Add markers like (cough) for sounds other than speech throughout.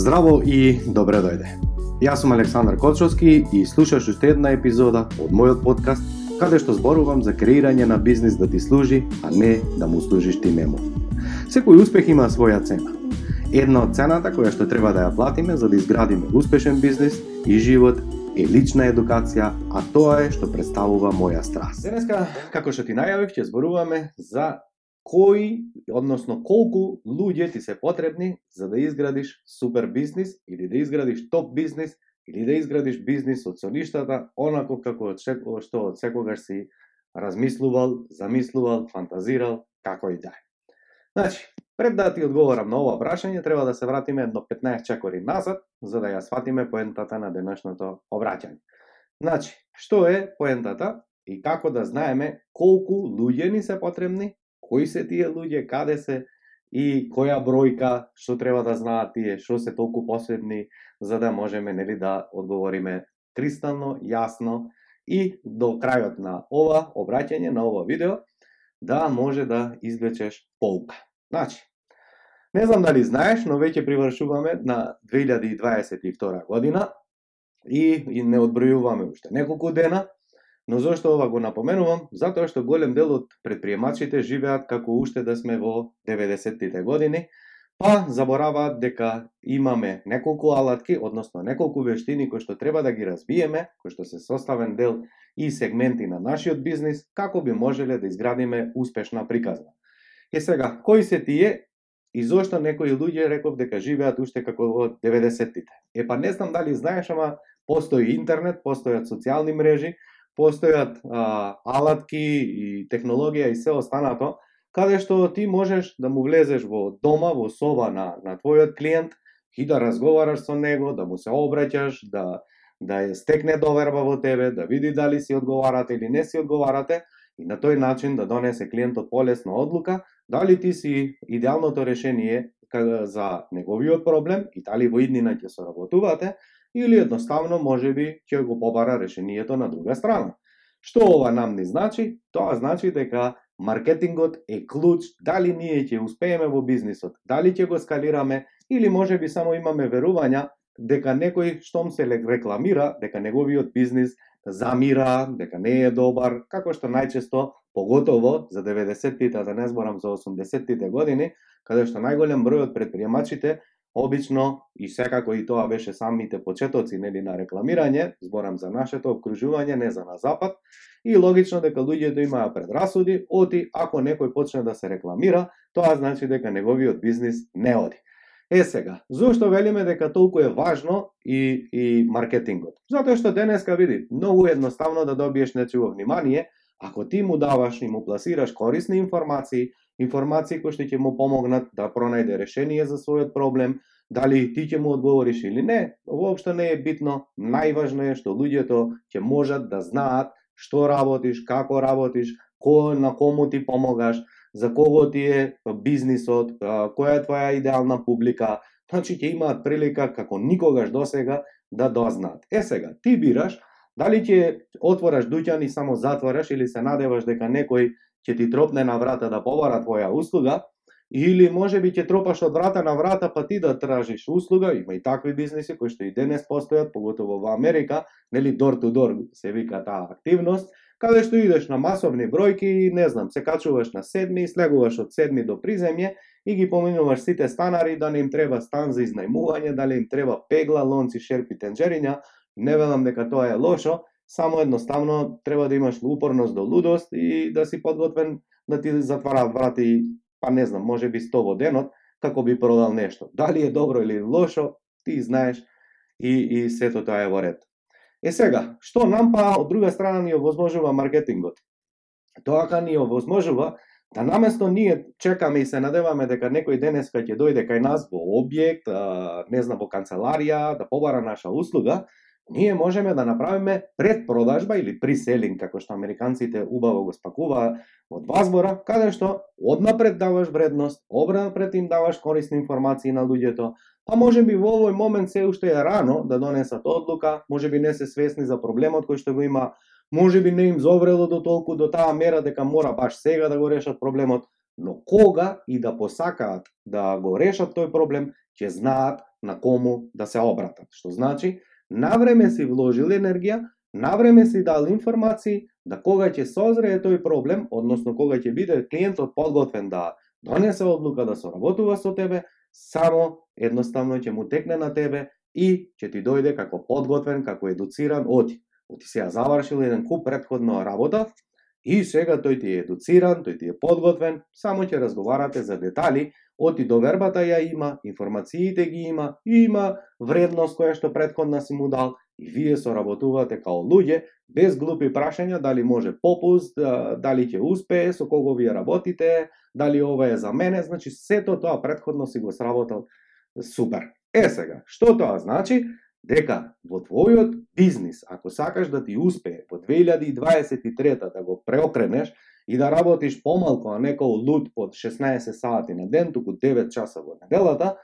Здраво и добре дојде. Јас сум Александар Кочовски и слушаш уште една епизода од мојот подкаст каде што зборувам за креирање на бизнис да ти служи, а не да му служиш ти нему. Секој успех има своја цена. Една од цената која што треба да ја платиме за да изградиме успешен бизнис и живот е лична едукација, а тоа е што представува моја страст. Денеска, како што ти најавив, ќе зборуваме за кои, односно колку луѓе ти се потребни за да изградиш супер бизнис или да изградиш топ бизнис или да изградиш бизнис од соништата, онако како од што од секогаш си размислувал, замислувал, фантазирал, како и да е. Значи, пред да ти одговорам на ова прашање, треба да се вратиме едно 15 чекори назад, за да ја сватиме поентата на денешното обраќање. Значи, што е поентата и како да знаеме колку луѓе ни се потребни кои се тие луѓе, каде се и која бројка, што треба да знаат тие, што се толку посебни, за да можеме нели да одговориме кристално, јасно и до крајот на ова обраќање, на ова видео, да може да извлечеш полка. Значи, не знам дали знаеш, но веќе привршуваме на 2022 година и, и не одбројуваме уште неколку дена, Но зошто ова го напоменувам? Затоа што голем дел од предприемачите живеат како уште да сме во 90-тите години, па забораваат дека имаме неколку алатки, односно неколку вештини кои што треба да ги разбиеме, кои што се составен дел и сегменти на нашиот бизнис, како би можеле да изградиме успешна приказна. Е сега, кои се тие и зошто некои луѓе реков дека живеат уште како во 90-тите? Е па не знам дали знаеш, ама постои интернет, постојат социјални мрежи, постојат а, алатки и технологија и се останато, каде што ти можеш да му влезеш во дома, во соба на, на твојот клиент и да разговараш со него, да му се обраќаш, да, да ја стекне доверба во тебе, да види дали си одговарате или не си одговарате и на тој начин да донесе клиентот полесна одлука, дали ти си идеалното решение за неговиот проблем и дали во иднина ќе соработувате, или едноставно може би ќе го побара решението на друга страна. Што ова нам не значи? Тоа значи дека маркетингот е клуч дали ние ќе успееме во бизнисот, дали ќе го скалираме или може би само имаме верувања дека некој штом се рекламира дека неговиот бизнис замира, дека не е добар, како што најчесто, поготово за 90-тите, да не зборам за 80-тите години, каде што најголем број од предприемачите Обично и секако и тоа беше самите почетоци нели на рекламирање, зборам за нашето обкружување, не за на запад, и логично дека луѓето имаа предрасуди, оти ако некој почне да се рекламира, тоа значи дека неговиот бизнис не оди. Е сега, зошто велиме дека толку е важно и, и маркетингот? Затоа што денеска види, многу едноставно да добиеш нечиво внимание, ако ти му даваш и му пласираш корисни информации, информации кои што ќе му помогнат да пронајде решение за својот проблем, дали ти ќе му одговориш или не, воопшто не е битно, најважно е што луѓето ќе можат да знаат што работиш, како работиш, кој на кому ти помогаш, за кого ти е бизнисот, која е твоја идеална публика, значи ќе имаат прилика како никогаш досега да дознаат. Е сега, ти бираш дали ќе отвораш дуќан и само затвораш или се надеваш дека некој ќе ти тропне на врата да побара твоја услуга, или може би ќе тропаш од врата на врата па ти да тражиш услуга, има и такви бизниси кои што и денес постојат, поготово во Америка, нели door to door се вика таа активност, каде што идеш на масовни бројки и не знам, се качуваш на седми и слегуваш од седми до приземје и ги поминуваш сите станари да не им треба стан за изнајмување, дали им треба пегла, лонци, шерпи, тенџериња, не велам дека тоа е лошо, само едноставно треба да имаш упорност до лудост и да си подготвен да ти затвара врати, па не знам, може би 100 во денот, како би продал нешто. Дали е добро или лошо, ти знаеш и, и сето тоа е во ред. Е сега, што нам па од друга страна ни овозможува маркетингот? Тоа ка ни овозможува да наместо ние чекаме и се надеваме дека некој денеска ќе дојде кај нас во објект, не знам, во канцеларија, да побара наша услуга, ние можеме да направиме предпродажба или приселинг, како што американците убаво го спакуваат од вазбора, каде што однапред даваш вредност, однапред им даваш корисни информации на луѓето, па може би во овој момент се уште е рано да донесат одлука, може би не се свесни за проблемот кој што го има, може би не им зоврело до толку до таа мера дека мора баш сега да го решат проблемот, но кога и да посакаат да го решат тој проблем, ќе знаат на кому да се обратат. Што значи, навреме си вложил енергија, навреме си дал информации, да кога ќе созрее тој проблем, односно кога ќе биде клиентот подготвен да донесе одлука да соработува со тебе, само едноставно ќе му текне на тебе и ќе ти дојде како подготвен, како едуциран оти. Оти сега завршил еден куп предходно работа и сега тој ти е едуциран, тој ти е подготвен, само ќе разговарате за детали, оти довербата ја има, информациите ги има, и има вредност која што предходна си му дал и вие соработувате као луѓе, без глупи прашања дали може попуст, дали ќе успее, со кого вие работите, дали ова е за мене, значи сето тоа предходно си го сработал супер. Е сега, што тоа значи? Дека во твојот бизнис, ако сакаш да ти успее во 2023 да го преокренеш и да работиш помалку, а не као луд под 16 сати на ден, туку 9 часа во неделата,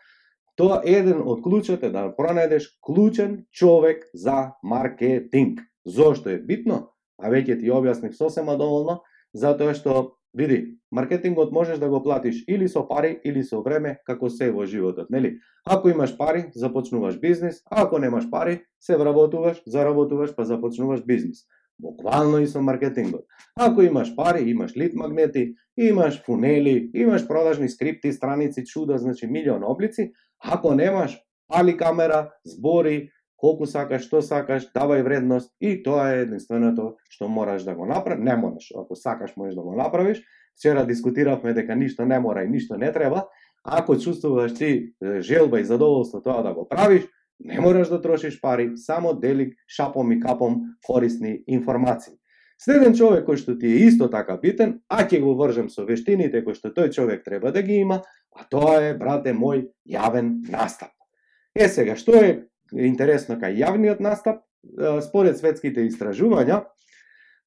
тоа еден од клучот е да пронајдеш клучен човек за маркетинг. Зошто е битно? А веќе ти објаснив сосема доволно, затоа што Види, маркетингот можеш да го платиш или со пари, или со време, како се во животот, нели? Ако имаш пари, започнуваш бизнис, а ако немаш пари, се вработуваш, заработуваш, па започнуваш бизнис. Буквално и со маркетингот. Ако имаш пари, имаш лид магнети, имаш фунели, имаш продажни скрипти, страници, чуда, значи милион облици. Ако немаш, пали камера, збори, колку сакаш, што сакаш, давај вредност и тоа е единственото што мораш да го направиш. Не мораш, ако сакаш можеш да го направиш. Вчера дискутиравме дека ништо не мора и ништо не треба. Ако чувствуваш ти желба и задоволство тоа да го правиш, не мораш да трошиш пари, само дели шапом и капом корисни информации. Следен човек кој што ти е исто така битен, а ќе го вржем со вештините кои што тој човек треба да ги има, а тоа е, брате мој, јавен настап. Е сега, што е интересно кај јавниот настап, според светските истражувања,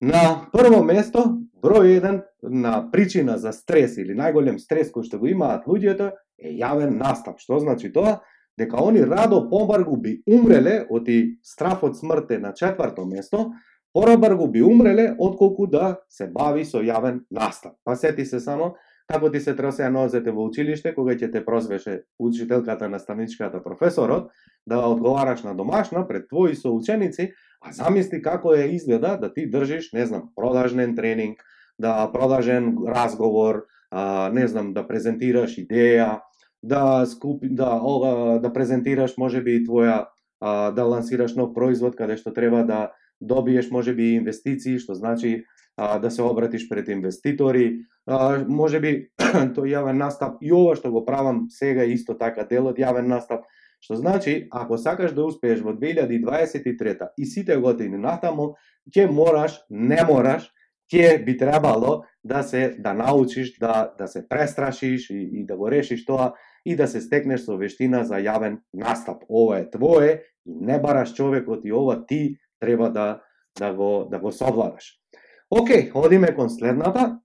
на прво место, број еден на причина за стрес или најголем стрес кој што го имаат луѓето е јавен настап. Што значи тоа? Дека они радо Помбаргу би умреле од и страф од смрт на четврто место, порабаргу би умреле отколку да се бави со јавен настав. Па сети се само како ти се тросеа нозете во училиште кога ќе те прозвеше учителката, наставничката, професорот, да одговараш на домашна пред твои соученици, а замисли како е изгледа да ти држиш, не знам, продажен тренинг, да продажен разговор, а, не знам, да презентираш идеја, да скупи, да, ова, да презентираш можеби и твоја а, да лансираш нов производ каде што треба да добиеш можеби инвестиции, што значи а, да се обратиш пред инвеститори, а, можеби (clears throat) тој јавен настап и ова што го правам сега исто така делот јавен настап, Што значи, ако сакаш да успееш во 2023 и сите години натаму, ќе мораш, не мораш, ќе би требало да се да научиш да да се престрашиш и, и да го решиш тоа и да се стекнеш со вештина за јавен настап. Ова е твое и не бараш човекот и ова ти треба да да го да го совладаш. Океј, одиме кон следната,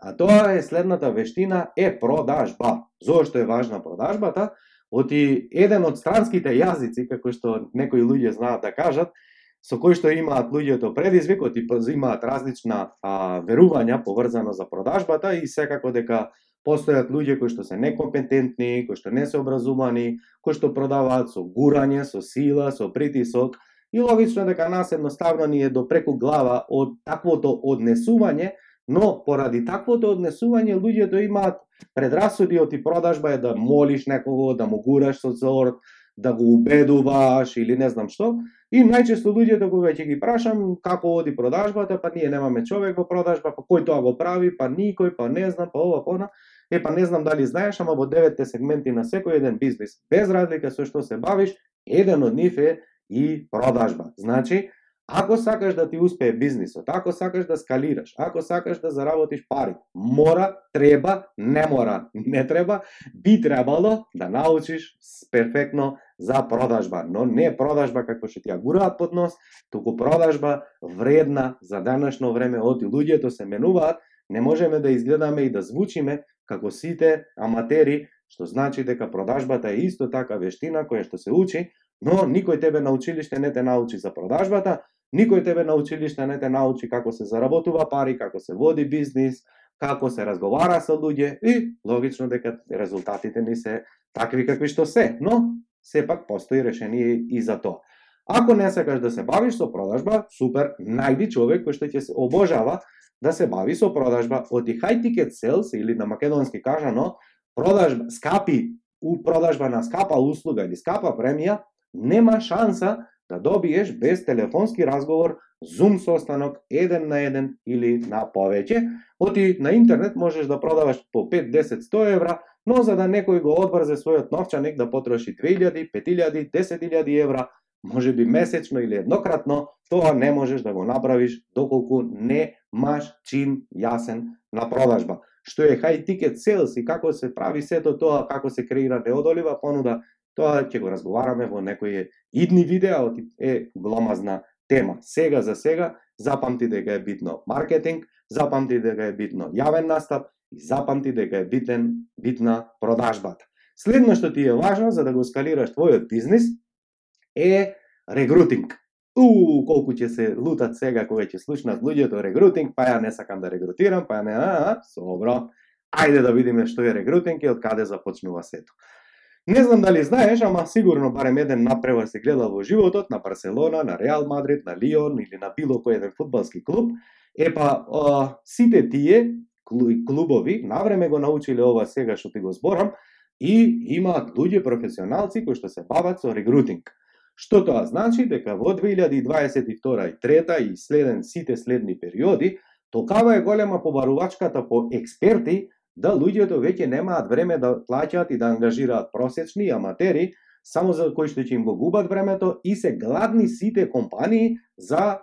а тоа е следната вештина е продажба. Зошто е важна продажбата? Оти еден од странските јазици, како што некои луѓе знаат да кажат, со кој што имаат луѓето предизвикот и имаат различна а, верувања поврзано за продажбата и секако дека постојат луѓе кои што се некомпетентни, кои што не се образувани, кои што продаваат со гурање, со сила, со притисок, и логично дека нас едноставно ни е до преку глава од таквото однесување, но поради таквото однесување луѓето имаат Предрасуди од и продажба е да молиш некого, да му гураш со зор, да го убедуваш или не знам што. И најчесто луѓето кога ќе ги прашам како оди продажбата, па ние немаме човек во продажба, па кој тоа го прави, па никој, па не знам, па ова, па Е, па не знам дали знаеш, ама во деветте сегменти на секој еден бизнес, без разлика со што се бавиш, еден од нив е и продажба. Значи, Ако сакаш да ти успее бизнисот, ако сакаш да скалираш, ако сакаш да заработиш пари, мора, треба, не мора, (laughs) не треба, би требало да научиш перфектно за продажба, но не продажба како што ти ја гураат под нос, туку продажба вредна за денешно време, оти луѓето се менуваат, не можеме да изгледаме и да звучиме како сите аматери, што значи дека продажбата е исто така вештина која што се учи, но никој тебе на училиште не те научи за продажбата, Никој тебе на училиште не те научи како се заработува пари, како се води бизнис, како се разговара со луѓе и логично дека резултатите не се такви какви што се. Но сепак постои решение и за тоа. Ако не сакаш да се бавиш со продажба, супер, најди човек кој што ќе се обожава да се бави со продажба. оди high ticket sales или на македонски кажано, продажба скапи у продажба на скапа услуга или скапа премија, нема шанса да добиеш без телефонски разговор, Zoom состанок, еден на еден или на повеќе. Оти на интернет можеш да продаваш по 5, 10, 100 евра, но за да некој го одврзе својот новчаник да потроши 2000, 5000, 10000 евра, може би месечно или еднократно, тоа не можеш да го направиш доколку не маш чин јасен на продажба. Што е high ticket sales и како се прави сето тоа, како се креира неодолива понуда, тоа ќе го разговараме во некои идни видеа, е гломазна тема. Сега за сега, запамти дека е битно маркетинг, запамти дека е битно јавен настап и запамти дека е битен, битна продажбата. Следно што ти е важно за да го скалираш твојот бизнис е регрутинг. У, колку ќе се лутат сега кога ќе слушнат луѓето регрутинг, па ја не сакам да регрутирам, па ја не, а, а, собро. Ајде да видиме што е регрутинг и од каде започнува сето. Не знам дали знаеш, ама сигурно барем еден напревар се гледал во животот на Барселона, на Реал Мадрид, на Лион или на било кој еден фудбалски клуб. Епа, а, сите тие клубови навреме го научиле ова сега што ти го зборам и имаат луѓе професионалци кои што се бават со регрутинг. Што тоа значи дека во 2022 и 3 и следен сите следни периоди, толкава е голема побарувачката по експерти да луѓето веќе немаат време да плаќаат и да ангажираат просечни аматери, само за кои што ќе им го губат времето и се гладни сите компании за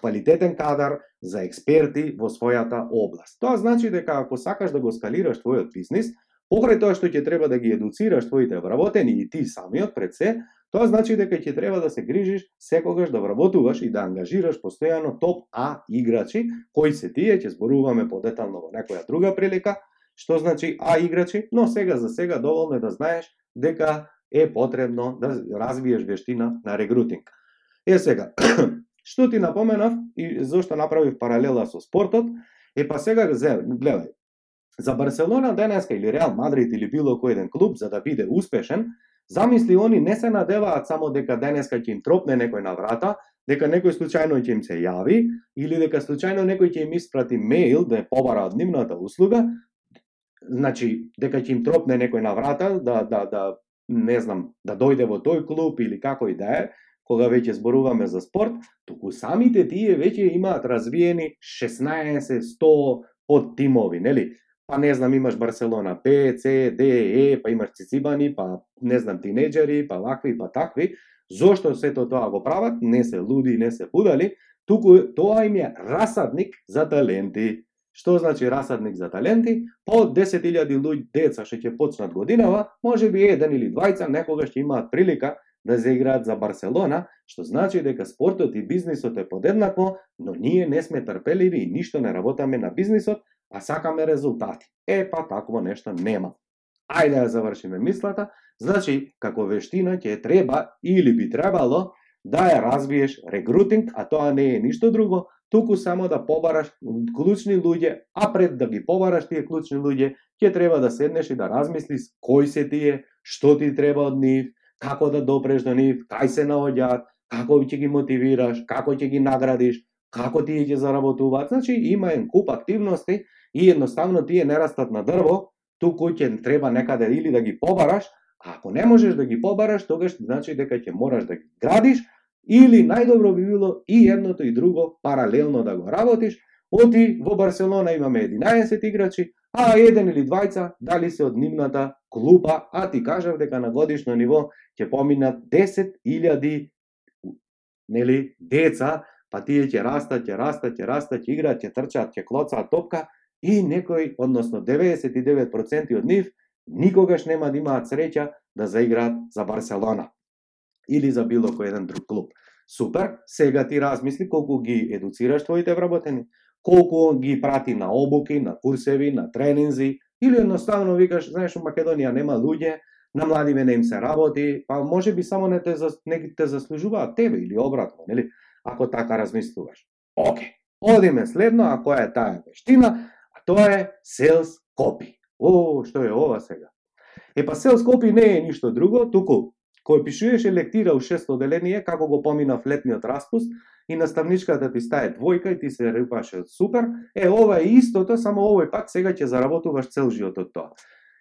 квалитетен кадар, за експерти во својата област. Тоа значи дека ако сакаш да го скалираш твојот бизнис, покрај тоа што ќе треба да ги едуцираш твоите вработени и ти самиот пред се, Тоа значи дека ќе треба да се грижиш секогаш да вработуваш и да ангажираш постојано топ А играчи, кои се тие, ќе зборуваме подетално во некоја друга прилика, што значи А играчи, но сега за сега доволно е да знаеш дека е потребно да развиеш вештина на регрутинг. Е сега, (clears throat) што ти напоменав и зошто направив паралела со спортот, е па сега гледај, за Барселона денеска или Реал Мадрид или било кој еден клуб за да биде успешен, Замисли, они не се надеваат само дека денеска ќе им тропне некој на врата, дека некој случајно ќе им се јави, или дека случајно некој ќе им испрати мејл да ја побара од нивната услуга, значи дека ќе им тропне некој на врата да да да не знам, да дојде во тој клуб или како и да е, кога веќе зборуваме за спорт, туку самите тие веќе имаат развиени 16, 100 под тимови, нели? Па не знам, имаш Барселона Б, С, Д, Е, па имаш Цицибани, па не знам, тинеджери, па вакви, па такви. Зошто сето тоа го прават? Не се луди, не се будали, туку тоа им е расадник за таленти. Што значи расадник за таленти? По 10.000 луѓе деца што ќе почнат годинава, може би еден или двајца некогаш ќе имаат прилика да заиграат за Барселона, што значи дека спортот и бизнисот е подеднакво, но ние не сме трпеливи и ништо не работаме на бизнисот, а сакаме резултати. Е, па такво нешто нема. Ајде да завршиме мислата, значи, како вештина ќе треба или би требало да ја развиеш регрутинг, а тоа не е ништо друго, туку само да побараш клучни луѓе, а пред да ги побараш тие клучни луѓе, ќе треба да седнеш и да размислиш кои се тие, што ти треба од нив, како да допреш до нив, кај се наоѓаат, како ќе ги мотивираш, како ќе ги наградиш, како тие ќе заработуваат. Значи, има еден куп активности и едноставно тие не растат на дрво, туку ќе треба некаде или да ги побараш, а ако не можеш да ги побараш, тогаш значи дека ќе мораш да ги градиш, или најдобро би било и едното и друго паралелно да го работиш, Оти во Барселона имаме 11 играчи, а еден или двајца дали се од нивната клуба, а ти кажав дека на годишно ниво ќе поминат 10.000 нели деца, па тие ќе растат, ќе растат, ќе растат, ќе играат, ќе трчаат, ќе клоцаат топка, и некој, односно 99% од нив, никогаш нема да имаат среќа да заиграат за Барселона или за било кој еден друг клуб. Супер, сега ти размисли колку ги едуцираш твоите вработени, колку ги прати на обуки, на курсеви, на тренинзи, или едноставно викаш, знаеш, у Македонија нема луѓе, на младиве не им се работи, па може би само не те, не те заслужуваат тебе или обратно, нели? Ако така размислуваш. Оке, одиме следно, а која е таа вештина? Тоа е sales copy. О, што е ова сега? Е па sales copy не е ништо друго, туку Кој пишуваше лектира у шесто оделение, како го поминав летниот распуст, и наставничката ти стае двојка и ти се репаше супер, е ова е истото, само овој пат сега ќе заработуваш цел живот од тоа.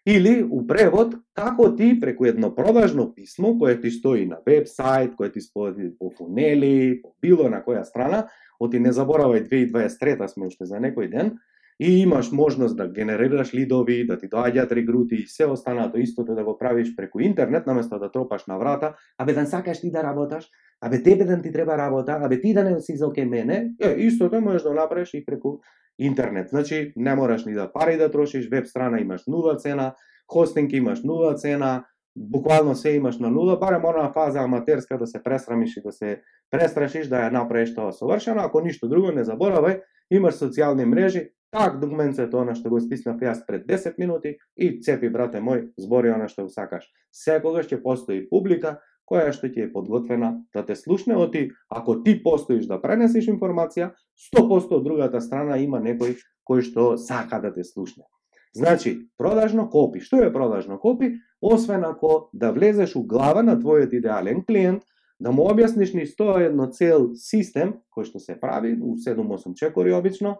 Или у превод, како ти преку едно продажно писмо кое ти стои на веб-сайт, кое ти стои по фунели, по било на која страна, оти не заборавај 2023 сме уште за некој ден, и имаш можност да генерираш лидови, да ти доаѓаат регрути и се останато истото да го правиш преку интернет, наместо да тропаш на врата, абе да сакаш ти да работаш, А бе тебе да ти треба работа, А бе ти да не си за мене, е, истото можеш да направиш и преку интернет. Значи, не мораш ни да пари да трошиш, веб страна имаш нула цена, хостинг имаш нула цена, буквално се имаш на нула, барем она фаза аматерска да се пресрамиш и да се престрашиш да ја направиш тоа совршено, ако ништо друго не заборавај, имаш социјални мрежи, так документцето она што го стиснав јас пред 10 минути и цепи брате мој, збори она што го сакаш. Секогаш ќе постои публика која што ќе е подготвена да те слушне, оти ако ти постоиш да пренесеш информација, 100% од другата страна има некој кој што сака да те слушне. Значи, продажно копи. Што е продажно копи? Освен ако да влезеш у глава на твојот идеален клиент, да му објасниш ни 101 цел систем, кој што се прави, у 7-8 чекори обично,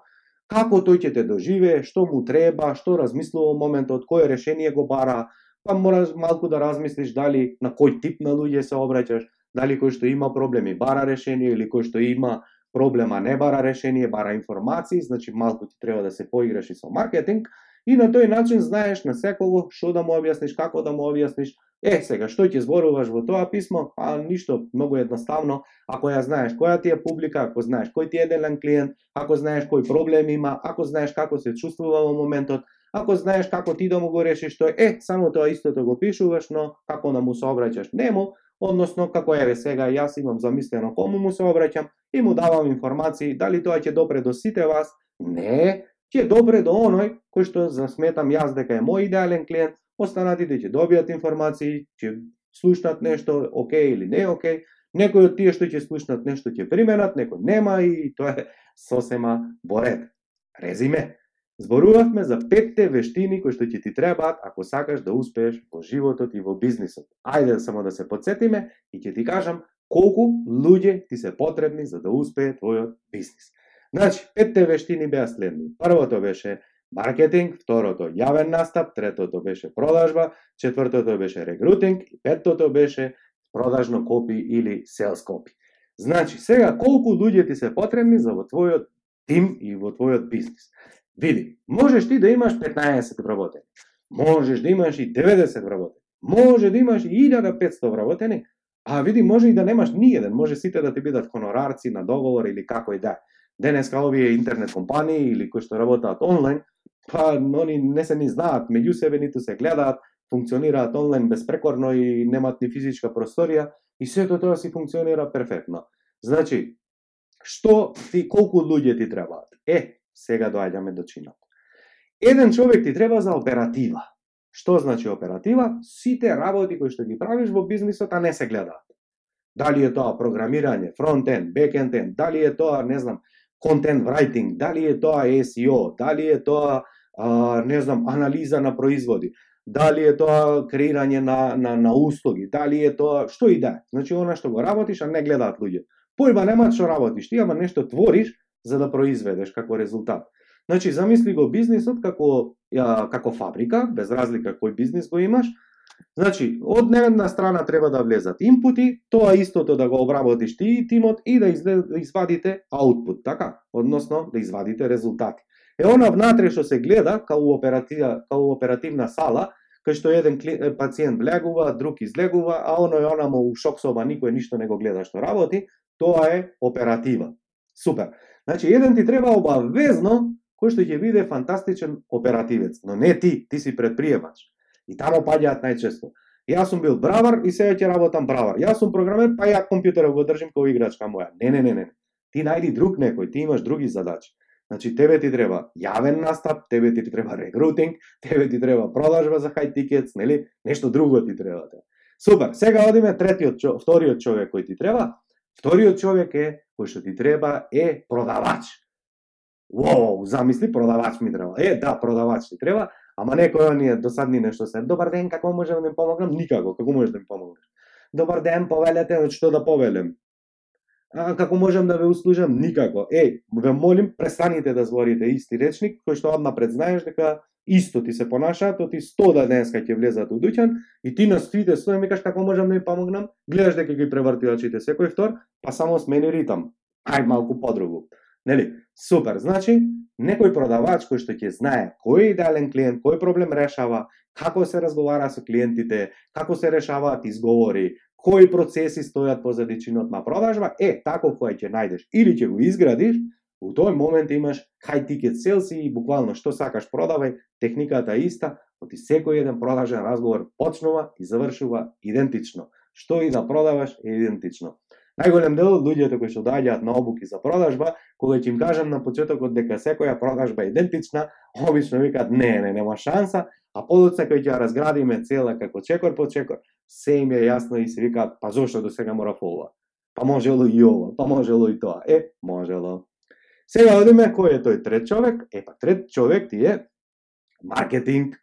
како тој ќе те доживее, што му треба, што размислува моментот, кое решение го бара, па мораш малку да размислиш дали на кој тип на луѓе се обраќаш, дали кој што има проблеми бара решение или кој што има проблема не бара решение, бара информации, значи малку ти треба да се поиграш и со маркетинг и на тој начин знаеш на секого што да му објасниш, како да му објасниш. Е, сега што ќе зборуваш во тоа писмо? А ништо, многу едноставно. Ако ја знаеш која ти е публика, ако знаеш кој ти е делен клиент, ако знаеш кој проблем има, ако знаеш како се чувствува во моментот, Ако знаеш како ти да му го решиш тој, е, само тоа истото го пишуваш, но како да му се обраќаш нему, односно како еве сега јас имам замислено кому му се обраќам и му давам информации, дали тоа ќе допре до сите вас? Не, ќе допре до оној кој што засметам јас дека е мој идеален клиент, останатите ќе добијат информации, ќе слушнат нешто окей или не окей, некои од тие што ќе слушнат нешто ќе применат, некој нема и тоа е сосема во ред. Резиме, Зборувавме за петте вештини кои што ќе ти требаат ако сакаш да успееш во животот и во бизнисот. Ајде само да се подсетиме и ќе ти кажам колку луѓе ти се потребни за да успее твојот бизнис. Значи, петте вештини беа следни. Првото беше маркетинг, второто јавен настап, третото беше продажба, четвртото беше регрутинг и петтото беше продажно копи или селс копи. Значи, сега колку луѓе ти се потребни за во твојот тим и во твојот бизнис. Види, можеш ти да имаш 15 вработени, можеш да имаш и 90 вработени, може да имаш и 1500 вработени, а види, може и да немаш ни еден, може сите да ти бидат хонорарци на договор или како и да. Денеска овие интернет компании или кои што работаат онлайн, па они не се ни знаат меѓу себе, ниту се гледаат, функционираат онлайн безпрекорно и немаат ни физичка просторија и сето тоа си функционира перфектно. Значи, што ти колку луѓе ти требаат? Е, Сега доаѓаме до чинот. Еден човек ти треба за оператива. Што значи оператива? Сите работи кои што ги правиш во бизнисот, а не се гледаат. Дали е тоа програмирање, фронтен бекенен дали е тоа, не знам, контент writing, дали е тоа SEO, дали е тоа, а, не знам, анализа на производи, дали е тоа креирање на, на, на услуги, дали е тоа, што и да е. Значи, она што го работиш, а не гледаат луѓе. Појба нема што работиш, ти ама нешто твориш, за да произведеш како резултат. Значи, замисли го бизнисот како, а, како фабрика, без разлика кој бизнис го имаш. Значи, од една страна треба да влезат импути, тоа истото да го обработиш ти и тимот и да, да извадите аутпут, така? Односно, да извадите резултати. Е, она внатре што се гледа, као, оперативна, као оперативна сала, кај што еден пациент влегува, друг излегува, а оно е она му у шок соба, никој ништо не го гледа што работи, тоа е оператива. Супер. Значи, еден ти треба обавезно кој што ќе биде фантастичен оперативец, но не ти, ти си предприемач. И тамо паѓаат најчесто. Јас сум бил бравар и сега ќе работам бравар. Јас сум програмер, па ја компјутерот го држим како играчка моја. Не, не, не, не. Ти најди друг некој, ти имаш други задачи. Значи, тебе ти треба јавен настап, тебе ти треба рекрутинг, тебе ти треба продажба за high тикетс, нели? Нешто друго ти треба. Да. Супер. Сега одиме третиот, вториот човек кој ти треба. Вториот човек е кој што ти треба е продавач. Воу, замисли продавач ми треба. Е, да, продавач ти треба, ама некој оние досадни нешто се. Добар ден, како можам да им помогнам? Никако, како можеш да им помогнеш? добар ден, повелете, значи што да повелем? А, како можам да ве услужам? Никако. Е, ве молим, престаните да зборите исти речник, кој што однапред знаеш дека исто ти се понашаат, то ти 100 да денеска ќе влезат у дуќан и ти на стоите стоја ми кажеш како можам да им помогнам, гледаш дека ги преврти очите секој втор, па само смени ритам. Ај малку подругу. Нели? Супер. Значи, некој продавач кој што ќе знае кој е идеален клиент, кој проблем решава, како се разговара со клиентите, како се решаваат изговори, кои процеси стојат позади чинот на продажба, е, тако кој ќе најдеш или ќе го изградиш, у тој момент имаш high ticket sales и буквално што сакаш продавај, техниката е иста, оти секој еден продажен разговор почнува и завршува идентично. Што и да продаваш е идентично. Најголем дел луѓето кои што доаѓаат на обуки за продажба, кога ќе им кажам на почетокот дека секоја продажба е идентична, обично викаат не, не, нема шанса, а подоцна кој ќе ја разградиме цела како чекор по чекор, се им е јасно и се викаат, па зошто до сега мора фолва? Па можело и ова, па можело и тоа. Е, можело. Сега одиме кој е тој трет човек? Е, па трет човек ти е маркетинг.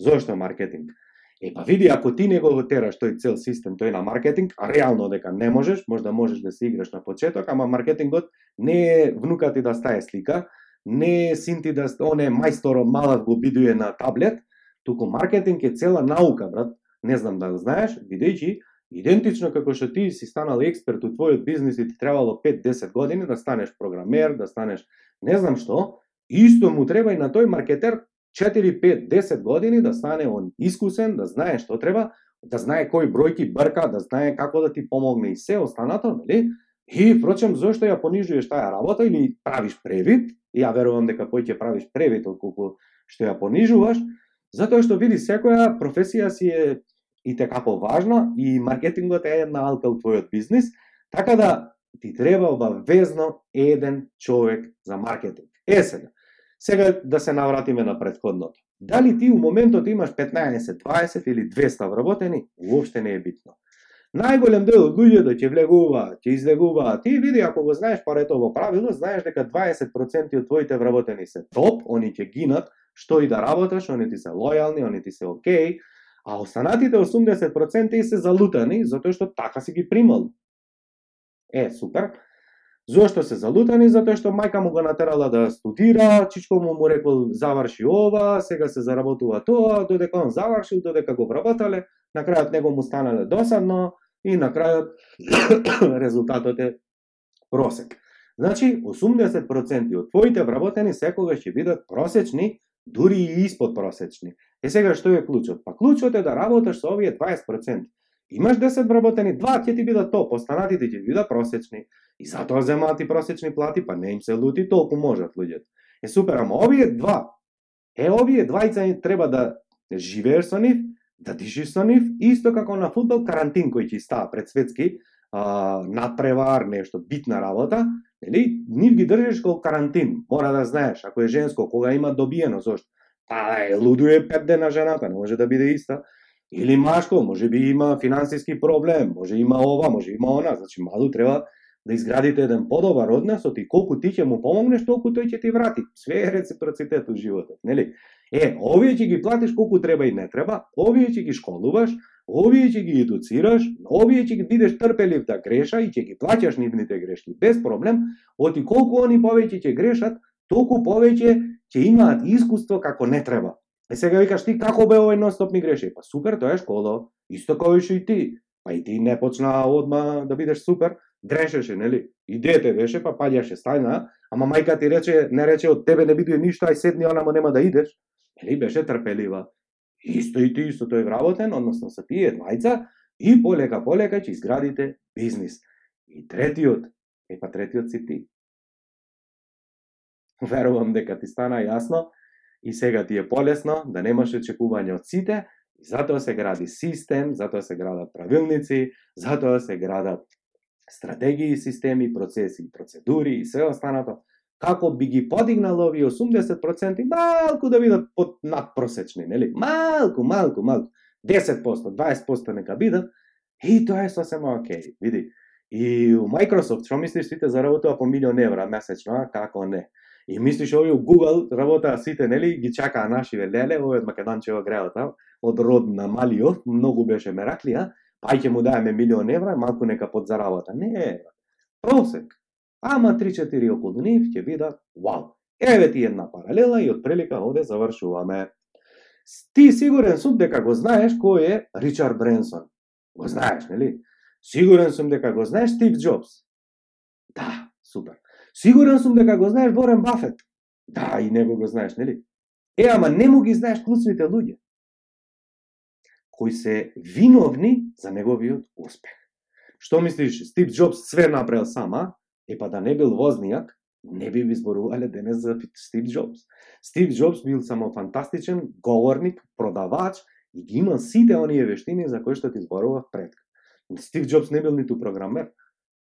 Зошто маркетинг? Е, па види, ако ти не го тераш тој цел систем, тој на маркетинг, а реално дека не можеш, може да можеш да се играш на почеток, ама маркетингот не е внука ти да стае слика, не е син ти да оне мајсторо малат го бидуе на таблет, туку маркетинг е цела наука, брат. Не знам да знаеш, бидејќи Идентично како што ти си станал експерт у твојот бизнис и ти требало 5-10 години да станеш програмер, да станеш не знам што, исто му треба и на тој маркетер 4, 5, 10 години да стане он искусен, да знае што треба, да знае кои бројки брка, да знае како да ти помогне и се останато, нели? И, впрочем, зошто ја понижуваш таа работа или правиш превид, ја верувам дека поќе правиш превид отколку што ја понижуваш, затоа што види секоја професија си е и те како важна и маркетингот е една алка у твојот бизнис, така да ти треба обавезно еден човек за маркетинг. Е сега, сега да се навратиме на предходното. Дали ти у моментот имаш 15, 20 или 200 вработени, уопште не е битно. Најголем дел од луѓето да ќе влегуваат, ќе излегуваат. Ти види ако го знаеш паретово правило, знаеш дека 20% од твоите вработени се топ, они ќе гинат, што и да работаш, они ти се лојални, они ти се окей, а останатите 80% и се залутани затоа што така си ги примал. Е, супер. Зошто се залутани? Затоа што мајка му го натерала да студира, чичко му му рекол заврши ова, сега се заработува тоа, додека он завршил, додека го вработале, на крајот него му станале досадно и на крајот (coughs) резултатот е просек. Значи, 80% од твоите вработени секогаш ќе бидат просечни дури и испод просечни. Е сега што е клучот? Па клучот е да работиш со овие 20%. Имаш 10 вработени, два ќе ти бидат топ, останатите ќе бидат просечни. И затоа земаат и просечни плати, па не им се лути толку можат луѓето. Е супер, ама овие два, е овие двајца треба да живееш со нив, да дишиш со нив, исто како на фудбал карантин кој ќе става пред светски, а, надпревар, нешто битна работа, нели? Нив ги држиш кол карантин. Мора да знаеш, ако е женско, кога има добиено, зошто? Па е, лудуе пет дена жената, не може да биде иста. Или машко, може би има финансиски проблем, може има ова, може има она, значи малу треба да изградите еден подобар односот и колку ти ќе му помогнеш, толку тој ќе ти врати. Све е реципроцитет у животот, нели? Е, овие ќе ги платиш колку треба и не треба, овие ќе ги школуваш, овие ќе ги едуцираш, овие ќе ги бидеш трпелив да греша и ќе ги плаќаш нивните грешки без проблем, оти колку они повеќе ќе грешат, толку повеќе ќе имаат искуство како не треба. Е сега викаш ти како бе овој нонстоп ми греши? Па супер, тоа е школа, исто како и ти. Па и ти не почна одма да бидеш супер, грешеше, нели? И дете беше, па паѓаше стајна, ама мајка ти рече, не рече од тебе не бидуе ништо, ај седни онамо нема да идеш. Нели беше трпелива исто и ти исто тој вработен, односно со тие двајца, и полека полека ќе изградите бизнис. И третиот, е па третиот си ти. Верувам дека ти стана јасно и сега ти е полесно да немаш очекување од сите, и затоа се гради систем, затоа се градат правилници, затоа се градат стратегии, системи, процеси, процедури и се останато како би ги подигнал овие 80% малку да бидат под надпросечни, нели? Малку, малку, малку. 10%, 20% нека бидат, и тоа е сосема окей, види. И у Microsoft, што мислиш сите заработува по милион евра месечно, а како не? И мислиш овие Google работаа сите, нели, ги чакаа нашиве леле, овие од Македончево грео од род на Малиов, многу беше мераклија, па ќе му даеме милион евра, малку нека подзаработа. Не, просек. Ама 3-4 околу нив ќе видат, вау, еве ти една паралела и од прелика оде завршуваме. Ти сигурен сум дека го знаеш кој е Ричард Бренсон. Го знаеш, нели? Сигурен сум дека го знаеш Стив Джобс. Да, супер. Сигурен сум дека го знаеш Ворен Бафет. Да, и него го знаеш, нели? Е, ама не му ги знаеш клучните луѓе кои се виновни за неговиот успех. Што мислиш, Стив Джобс све направил сама, е па да не бил вознијак, не би ви зборувале денес за Стив Джобс. Стив Джобс бил само фантастичен говорник, продавач и ги имал сите оние вештини за кои што ти зборував пред. Стив Джобс не бил ниту програмер.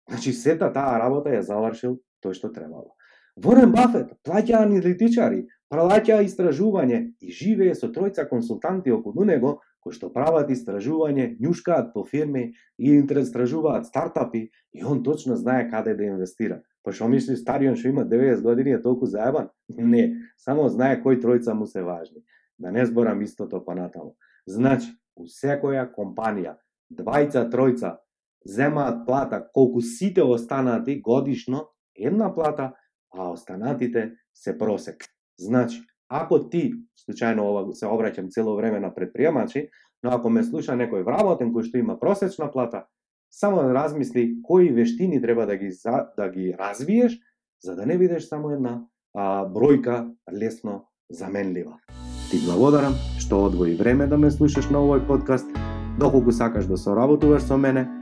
Значи сета таа работа ја завршил тој што требало. Ворен Бафет плаќа аналитичари, плаќа истражување и живее со тројца консултанти околу него кои што прават истражување, њушкаат по фирми и истражуваат стартапи и он точно знае каде да инвестира. Па што мисли старион што има 90 години е толку заебан? (laughs) Не, само знае кој тројца му се важни. Да не зборам истото понатаму. Значи, у секоја компанија, двајца, тројца земаат плата колку сите останати годишно една плата, а останатите се просек. Значи, ако ти, случајно ова се обраќам цело време на предприемачи, но ако ме слуша некој вработен кој што има просечна плата, само да размисли кои вештини треба да ги да ги развиеш за да не бидеш само една а, бројка лесно заменлива. Ти благодарам што одвои време да ме слушаш на овој подкаст. Доколку сакаш да соработуваш со мене,